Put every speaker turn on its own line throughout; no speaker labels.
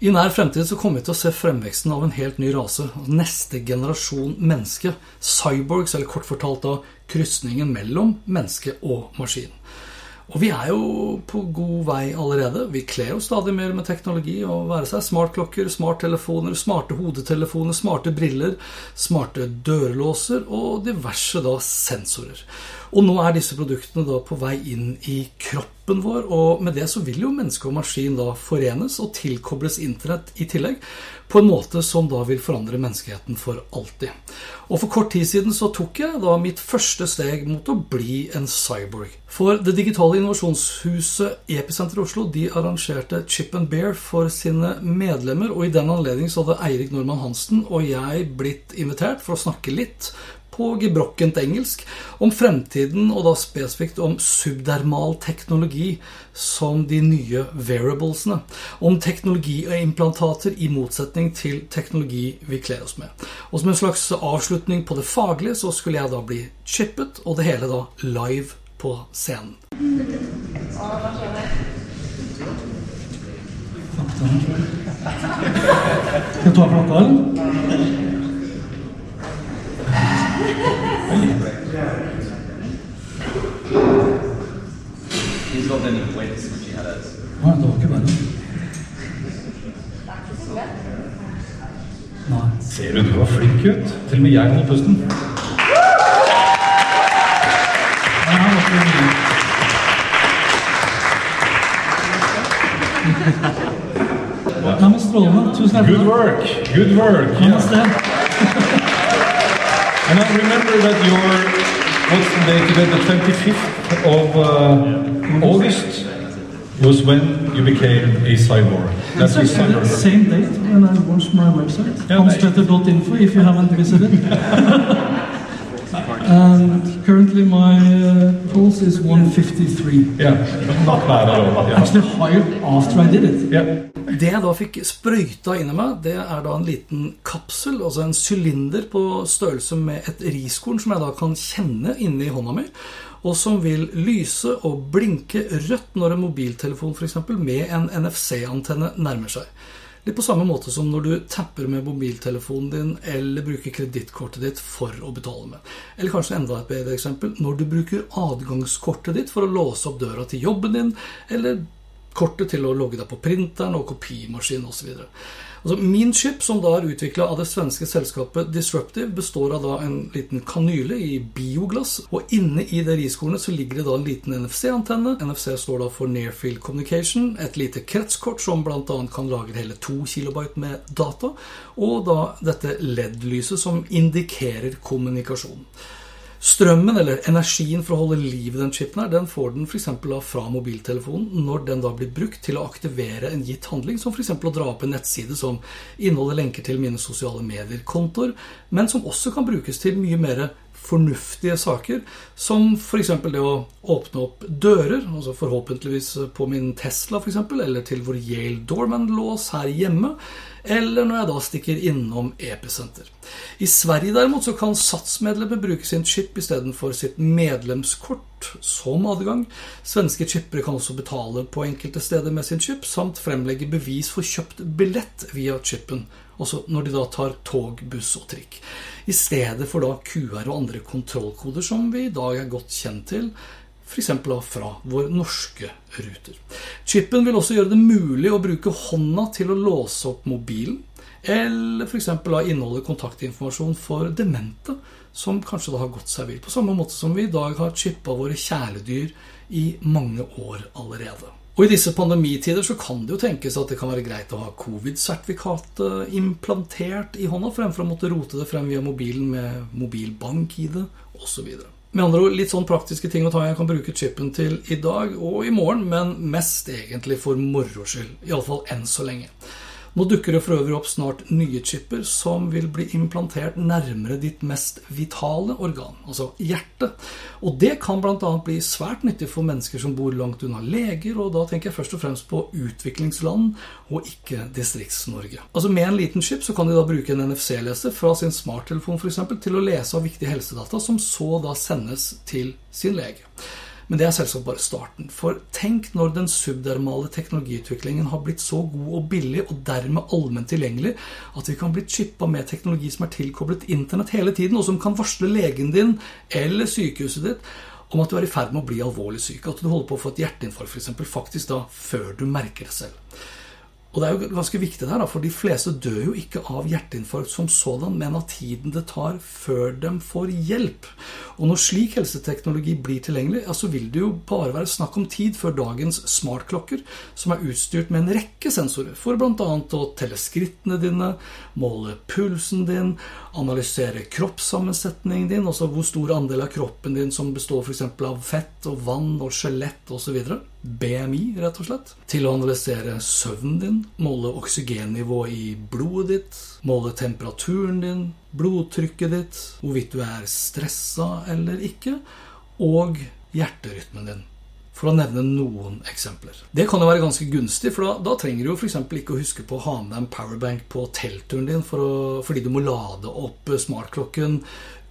I nær fremtid så kommer vi til å se fremveksten av en helt ny rase. Neste generasjon menneske. Cyborgs, eller kort fortalt da krysningen mellom menneske og maskin. Og vi er jo på god vei allerede. Vi kler jo stadig mer med teknologi. Å være seg smartklokker, smarttelefoner, smarte hodetelefoner, smarte briller, smarte dørlåser og diverse da sensorer. Og nå er disse produktene da på vei inn i kroppen vår, og med det så vil jo menneske og maskin da forenes og tilkobles Internett i tillegg, på en måte som da vil forandre menneskeheten for alltid. Og for kort tid siden så tok jeg da mitt første steg mot å bli en cyborg. For det digitale innovasjonshuset Episenter Oslo de arrangerte Chip and Bear for sine medlemmer, og i den anledning så hadde Eirik Normann Hansen og jeg blitt invitert for å snakke litt på gebrokkent engelsk om fremtiden, og da spesifikt om subdermal teknologi som de nye variablesene. Om teknologi og implantater i motsetning til teknologi vi kler oss med. Og som en slags avslutning på det faglige så skulle jeg da bli chippet, og det hele da live på scenen.
Skal du ta klokka, eller?
He's got any wits, which he had us.
Nei, det var ikke verre. Nei.
Ser du, du var flink ut. Til og med jeg holdt pusten.
Nei, det men strålende. Tusen hjertelig
Good work. Good work. Yeah. And I remember that your what's the date today? The 25th of uh, August was when you became a cyborg. That's
the
cyborg.
same date when I launched my website,
Yeah,
hanspetter.info, if you haven't visited. and currently my uh, pulse is 153.
Yeah, not bad at all. Yeah.
Actually higher after I did it.
yeah.
Det jeg da fikk sprøyta inni meg, det er da en liten kapsel, altså en sylinder på størrelse med et riskorn, som jeg da kan kjenne inni hånda mi, og som vil lyse og blinke rødt når en mobiltelefon f.eks. med en NFC-antenne nærmer seg. Litt på samme måte som når du tapper med mobiltelefonen din eller bruker kredittkortet ditt for å betale med. Eller kanskje enda et bedre eksempel når du bruker adgangskortet ditt for å låse opp døra til jobben din, eller kortet til å logge deg på printeren og kopimaskinen osv. Altså, min chip, som da er utvikla av det svenske selskapet Disruptive, består av da en liten kanyle i bioglass. Og inne i det riskornet så ligger det da en liten NFC-antenne. NFC står da for Near Field Communication. Et lite kretskort som bl.a. kan lagre hele 2 kilobyte med data. Og da dette LED-lyset som indikerer kommunikasjon. Strømmen, eller energien for å holde liv i den chipen, her, den får den f.eks. fra mobiltelefonen når den da blir brukt til å aktivere en gitt handling, som f.eks. å dra opp en nettside som inneholder lenker til mine sosiale medier-kontoer, men som også kan brukes til mye mer fornuftige saker, som f.eks. det å åpne opp dører, altså forhåpentligvis på min Tesla f.eks., eller til vår Yale Dorman-lås her hjemme, eller når jeg da stikker innom Episenter. I Sverige derimot så kan SATS-medlemmer bruke sin chip istedenfor sitt medlemskort som adgang. Svenske chippere kan også betale på enkelte steder med sin chip, samt fremlegge bevis for kjøpt billett via chipen, også når de da tar tog, buss og trikk. I stedet for da QR og andre kontrollkoder som vi i dag er godt kjent til, f.eks. fra våre norske ruter. Chipen vil også gjøre det mulig å bruke hånda til å låse opp mobilen, eller f.eks. inneholde kontaktinformasjon for demente som kanskje da har gått seg vill. På samme måte som vi i dag har chippa våre kjæledyr i mange år allerede. Og i disse pandemitider så kan det jo tenkes at det kan være greit å ha covid-sertifikatet implantert i hånda, fremfor å måtte rote det frem via mobilen med mobilbank-ID osv. Med andre ord litt sånn praktiske ting å ta jeg kan bruke chipen til i dag og i morgen, men mest egentlig for moro skyld. Iallfall enn så lenge. Nå dukker det for øvrig opp snart nye chipper som vil bli implantert nærmere ditt mest vitale organ, altså hjertet. Og det kan bl.a. bli svært nyttig for mennesker som bor langt unna leger, og da tenker jeg først og fremst på utviklingsland og ikke Distrikts-Norge. Altså Med en liten chip så kan de da bruke en NFC-leser fra sin smarttelefon f.eks. til å lese av viktige helsedata, som så da sendes til sin lege. Men det er selvsagt bare starten. For tenk når den subdermale teknologiutviklingen har blitt så god og billig, og dermed allment tilgjengelig, at vi kan bli chippa med teknologi som er tilkoblet Internett hele tiden, og som kan varsle legen din eller sykehuset ditt om at du er i ferd med å bli alvorlig syk. At du holder på å få et hjerteinfarkt f.eks. faktisk da før du merker det selv. Og det er jo ganske viktig der, for de fleste dør jo ikke av hjerteinfarkt som sådan, men av tiden det tar før de får hjelp. Og når slik helseteknologi blir tilgjengelig, ja, så vil det jo bare være snakk om tid før dagens smartklokker, som er utstyrt med en rekke sensorer, for bl.a. å telle skrittene dine, måle pulsen din, analysere kroppssammensetningen din, altså hvor stor andel av kroppen din som består f.eks. av fett og vann og skjelett osv. BMI, rett og slett. Til å analysere søvnen din, måle oksygennivået i blodet ditt, måle temperaturen din, blodtrykket ditt, hvorvidt du er stressa eller ikke, og hjerterytmen din. For å nevne noen eksempler. Det kan jo være ganske gunstig, for da, da trenger du jo f.eks. ikke å huske på å ha med deg en powerbank på teltturen din for å, fordi du må lade opp smartklokken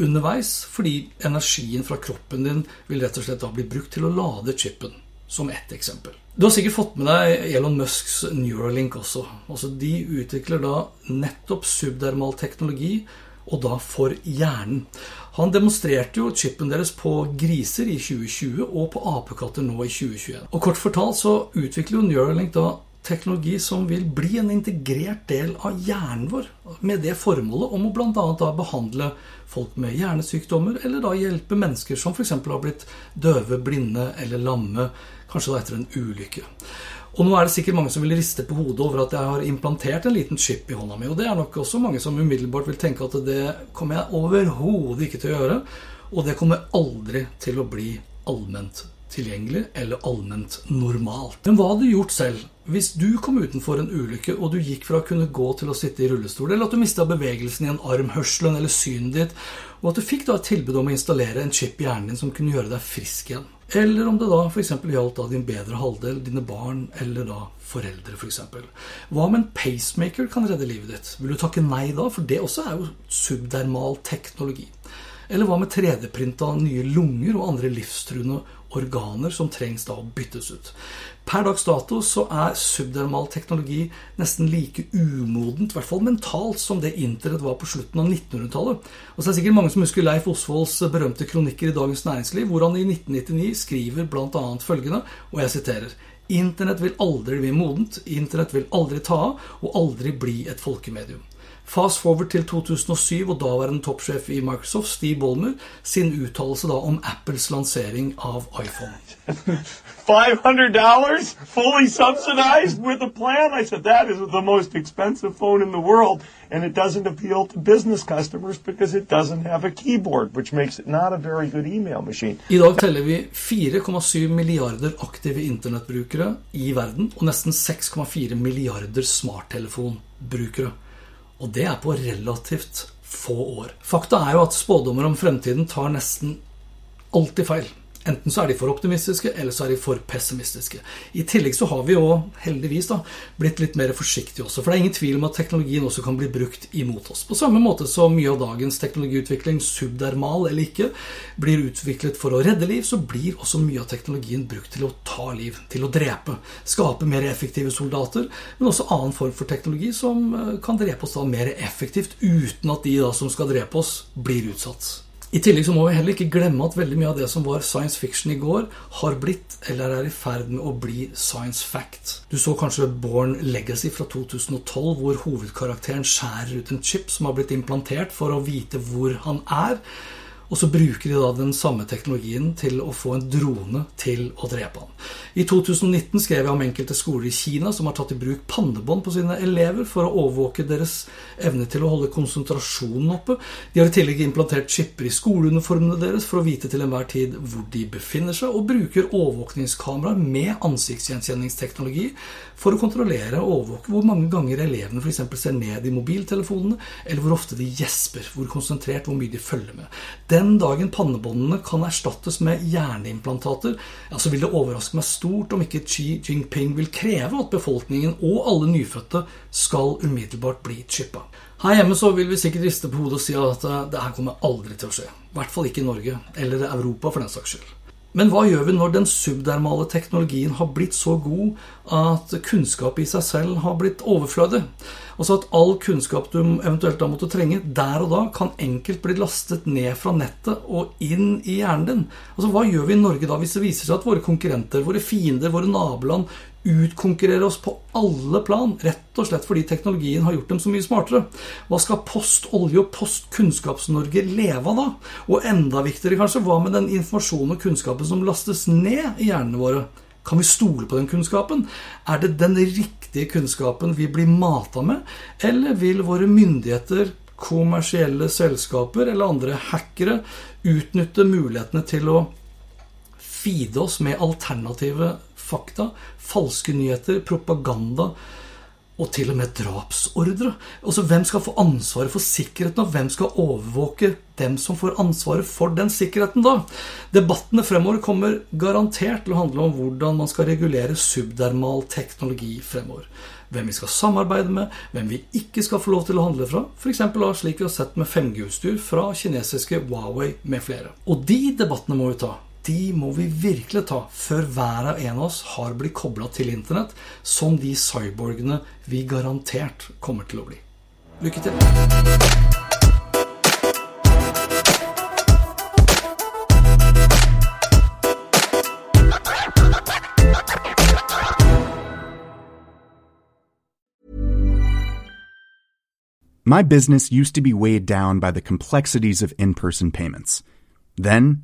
underveis. Fordi energien fra kroppen din vil rett og slett da bli brukt til å lade chipen som ett eksempel. Du har sikkert fått med deg Elon Musks Neuralink også. Altså, de utvikler da nettopp subdermal teknologi, og da for hjernen. Han demonstrerte jo chipen deres på griser i 2020 og på apekatter nå i 2021. Og kort fortalt så utvikler jo Neuralink da teknologi som vil bli en integrert del av hjernen vår, med det formålet om å bl.a. behandle folk med hjernesykdommer, eller da hjelpe mennesker som f.eks. har blitt døve, blinde eller lamme kanskje da etter en ulykke. Og nå er det sikkert mange som vil riste på hodet over at jeg har implantert en liten chip i hånda mi. Og det er nok også mange som umiddelbart vil tenke at det kommer jeg overhodet ikke til å gjøre. Og det kommer aldri til å bli allment tilgjengelig eller allment normalt. Men hva hadde du gjort selv hvis du kom utenfor en ulykke og du gikk fra å kunne gå til å sitte i rullestol, eller at du mista bevegelsen i en arm, hørselen eller synet ditt, og at du fikk da et tilbud om å installere en chip i hjernen din som kunne gjøre deg frisk igjen? Eller om det da f.eks. gjaldt da din bedre halvdel, dine barn eller da foreldre f.eks. For Hva om en pacemaker kan redde livet ditt? Vil du takke nei da? For det også er jo subdermal teknologi. Eller hva med 3D-printa nye lunger og andre livstruende organer som trengs da å byttes ut? Per dags dato så er subdermal teknologi nesten like umodent, i hvert fall mentalt, som det internett var på slutten av 1900-tallet. Og så er det sikkert mange som husker Leif Osvolds berømte kronikker i Dagens Næringsliv, hvor han i 1999 skriver bl.a. følgende, og jeg siterer Internett vil aldri bli modent, internett vil aldri ta av, og aldri bli et folkemedium. Fast forward til 2007 og daværende toppsjef i Microsoft, Steve Bolmer, sin uttalelse da om Apples lansering av iPhone.
$500 fully subsidized with a plan? I said, that is the most expensive phone in the world, and it doesn't appeal to business customers because it doesn't have a keyboard, which makes it not a very good email machine.
I dag teller vi 4,7 milliarder aktive internettbrukere i verden, og nesten 6,4 milliarder smarttelefonbrukere. Og det er på relativt få år. Fakta er jo at spådommer om fremtiden tar nesten alltid feil. Enten så er de for optimistiske, eller så er de for pessimistiske. I tillegg så har vi jo, heldigvis, da, blitt litt mer forsiktige også. For det er ingen tvil om at teknologien også kan bli brukt imot oss. På samme måte som mye av dagens teknologiutvikling, subdermal eller ikke, blir utviklet for å redde liv, så blir også mye av teknologien brukt til å ta liv, til å drepe. Skape mer effektive soldater, men også annen form for teknologi som eh, kan drepe oss da mer effektivt, uten at de da som skal drepe oss, blir utsatt. I tillegg så må vi heller ikke glemme at veldig mye av det som var science fiction i går, har blitt eller er i ferd med å bli science fact. Du så kanskje Born Legacy fra 2012, hvor hovedkarakteren skjærer ut en chip som har blitt implantert for å vite hvor han er. Og så bruker de da den samme teknologien til å få en drone til å drepe han. I 2019 skrev jeg om enkelte skoler i Kina som har tatt i bruk pannebånd på sine elever for å overvåke deres evne til å holde konsentrasjonen oppe. De har i tillegg implantert chipper i skoleuniformene deres for å vite til enhver tid hvor de befinner seg, og bruker overvåkningskameraer med ansiktsgjenkjenningsteknologi for å kontrollere og overvåke hvor mange ganger elevene f.eks. ser ned i mobiltelefonene, eller hvor ofte de gjesper, hvor konsentrert, hvor mye de følger med. Den dagen pannebåndene kan erstattes med hjerneimplantater, ja, så vil det overraske meg stort om ikke Xi Jinping vil kreve at befolkningen og alle nyfødte skal umiddelbart bli chippa. Her hjemme så vil vi sikkert riste på hodet og si at eh, det her kommer aldri til å skje. I hvert fall ikke i Norge, eller Europa for den saks skyld. Men hva gjør vi når den subdermale teknologien har blitt så god at kunnskap i seg selv har blitt overflødig? Altså at all kunnskap du eventuelt da måtte trenge der og da, kan enkelt bli lastet ned fra nettet og inn i hjernen din. Altså Hva gjør vi i Norge da hvis det viser seg at våre konkurrenter, våre fiender, våre naboland utkonkurrerer oss på alle plan, rett og slett fordi teknologien har gjort dem så mye smartere. Hva skal Post Olje og Post Kunnskaps-Norge leve av da? Og enda viktigere kanskje, hva med den informasjonen og kunnskapen som lastes ned i hjernene våre? Kan vi stole på den kunnskapen? Er det den riktige kunnskapen vi blir mata med, eller vil våre myndigheter, kommersielle selskaper eller andre hackere utnytte mulighetene til å feede oss med alternative fakta, falske nyheter, propaganda og til og med drapsordre. Altså, Hvem skal få ansvaret for sikkerheten, og hvem skal overvåke dem som får ansvaret for den sikkerheten da? Debattene fremover kommer garantert til å handle om hvordan man skal regulere subdermal teknologi fremover. Hvem vi skal samarbeide med, hvem vi ikke skal få lov til å handle fra. F.eks. slik vi har sett med 5G-utstyr fra kinesiske Huawei med flere. Og de debattene må vi ta de må vi virkelig ta før hver av en av oss har blitt kobla til internett, som de cyborgene vi garantert kommer til å bli. Lykke til!
My business used to be weighed down by the complexities of in person payments. Then,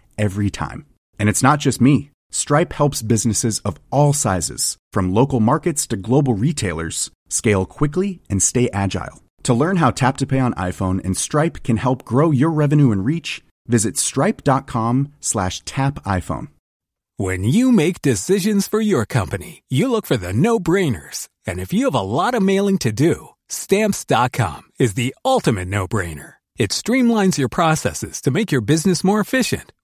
every time. And it's not just me. Stripe helps businesses of all sizes, from local markets to global retailers, scale quickly and stay agile. To learn how Tap to Pay on iPhone and Stripe can help grow your revenue and reach, visit stripe.com slash tap iPhone.
When you make decisions for your company, you look for the no-brainers. And if you have a lot of mailing to do, stamps.com is the ultimate no-brainer. It streamlines your processes to make your business more efficient,